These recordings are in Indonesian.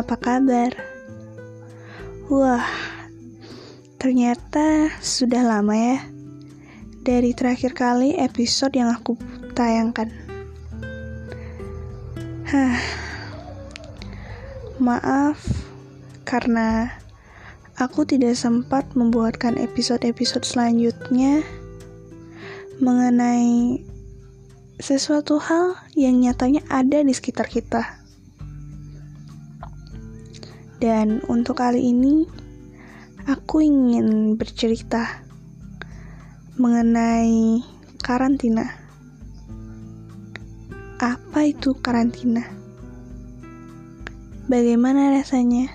apa kabar? Wah, ternyata sudah lama ya dari terakhir kali episode yang aku tayangkan. Hah, maaf karena aku tidak sempat membuatkan episode-episode selanjutnya mengenai sesuatu hal yang nyatanya ada di sekitar kita. Dan untuk kali ini, aku ingin bercerita mengenai karantina. Apa itu karantina? Bagaimana rasanya?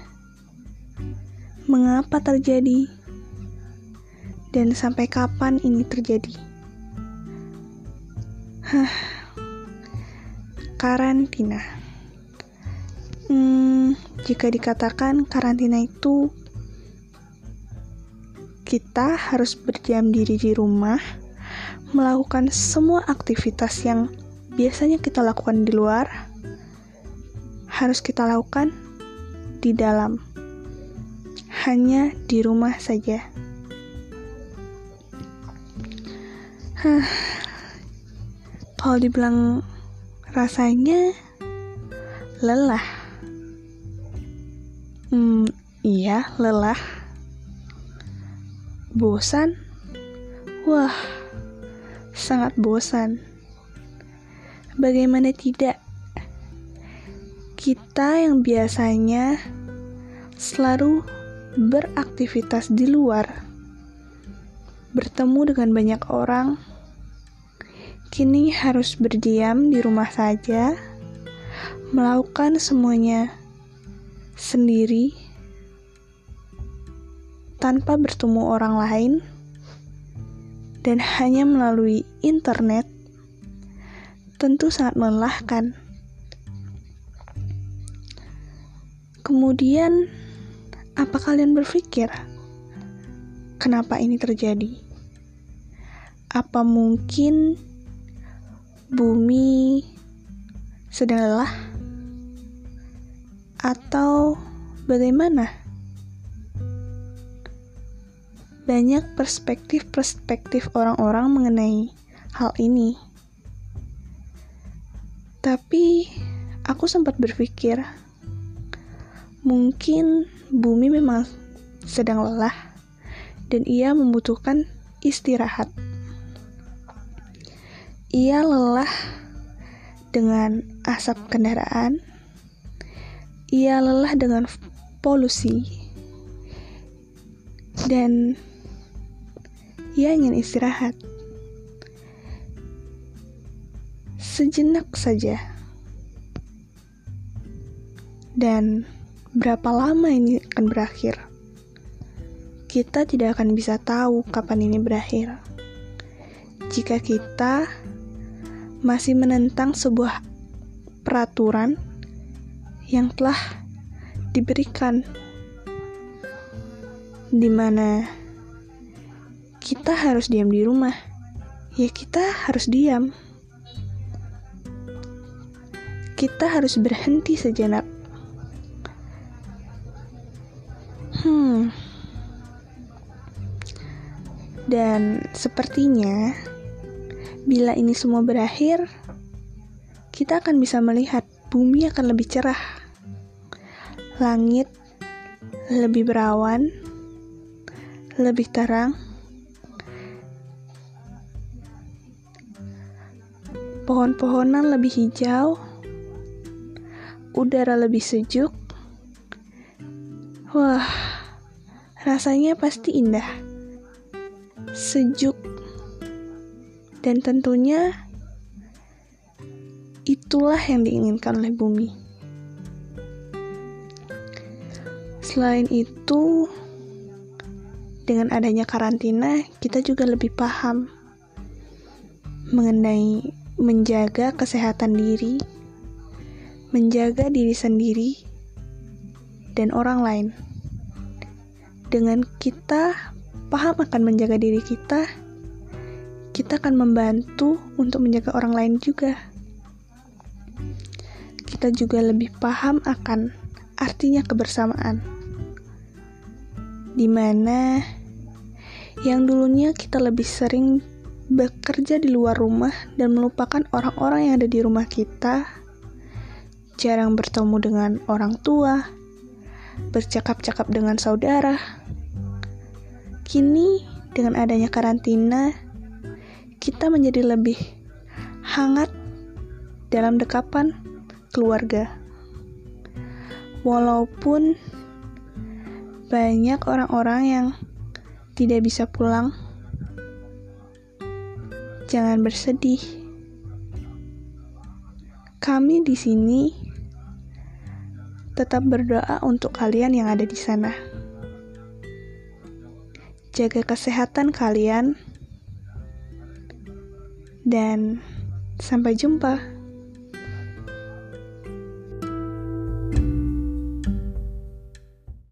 Mengapa terjadi? Dan sampai kapan ini terjadi? Hah, karantina. Hmm, jika dikatakan karantina itu kita harus berdiam diri di rumah, melakukan semua aktivitas yang biasanya kita lakukan di luar, harus kita lakukan di dalam, hanya di rumah saja. Hah, kalau dibilang rasanya lelah. Hmm, iya, lelah. Bosan? Wah, sangat bosan. Bagaimana tidak? Kita yang biasanya selalu beraktivitas di luar, bertemu dengan banyak orang, kini harus berdiam di rumah saja, melakukan semuanya sendiri tanpa bertemu orang lain dan hanya melalui internet, tentu sangat melelahkan. Kemudian, apa kalian berpikir, kenapa ini terjadi? Apa mungkin bumi sedang lelah? Atau bagaimana? Banyak perspektif-perspektif orang-orang mengenai hal ini. Tapi aku sempat berpikir, mungkin bumi memang sedang lelah dan ia membutuhkan istirahat. Ia lelah dengan asap kendaraan. Ia lelah dengan polusi. Dan ia ingin istirahat. Sejenak saja. Dan berapa lama ini akan berakhir? Kita tidak akan bisa tahu kapan ini berakhir. Jika kita masih menentang sebuah peraturan yang telah diberikan di mana kita harus diam di rumah. Ya kita harus diam. Kita harus berhenti sejenak. Hmm. Dan sepertinya Bila ini semua berakhir, kita akan bisa melihat bumi akan lebih cerah. Langit lebih berawan, lebih terang. Pohon-pohonan lebih hijau, udara lebih sejuk. Wah, rasanya pasti indah. Sejuk dan tentunya itulah yang diinginkan oleh bumi. Selain itu, dengan adanya karantina, kita juga lebih paham mengenai menjaga kesehatan diri, menjaga diri sendiri, dan orang lain. Dengan kita paham akan menjaga diri kita, kita akan membantu untuk menjaga orang lain juga. Kita juga lebih paham akan artinya kebersamaan. Di mana yang dulunya kita lebih sering bekerja di luar rumah dan melupakan orang-orang yang ada di rumah kita, jarang bertemu dengan orang tua, bercakap-cakap dengan saudara. Kini, dengan adanya karantina, kita menjadi lebih hangat dalam dekapan keluarga. Walaupun banyak orang-orang yang tidak bisa pulang, jangan bersedih. Kami di sini tetap berdoa untuk kalian yang ada di sana. Jaga kesehatan kalian, dan sampai jumpa.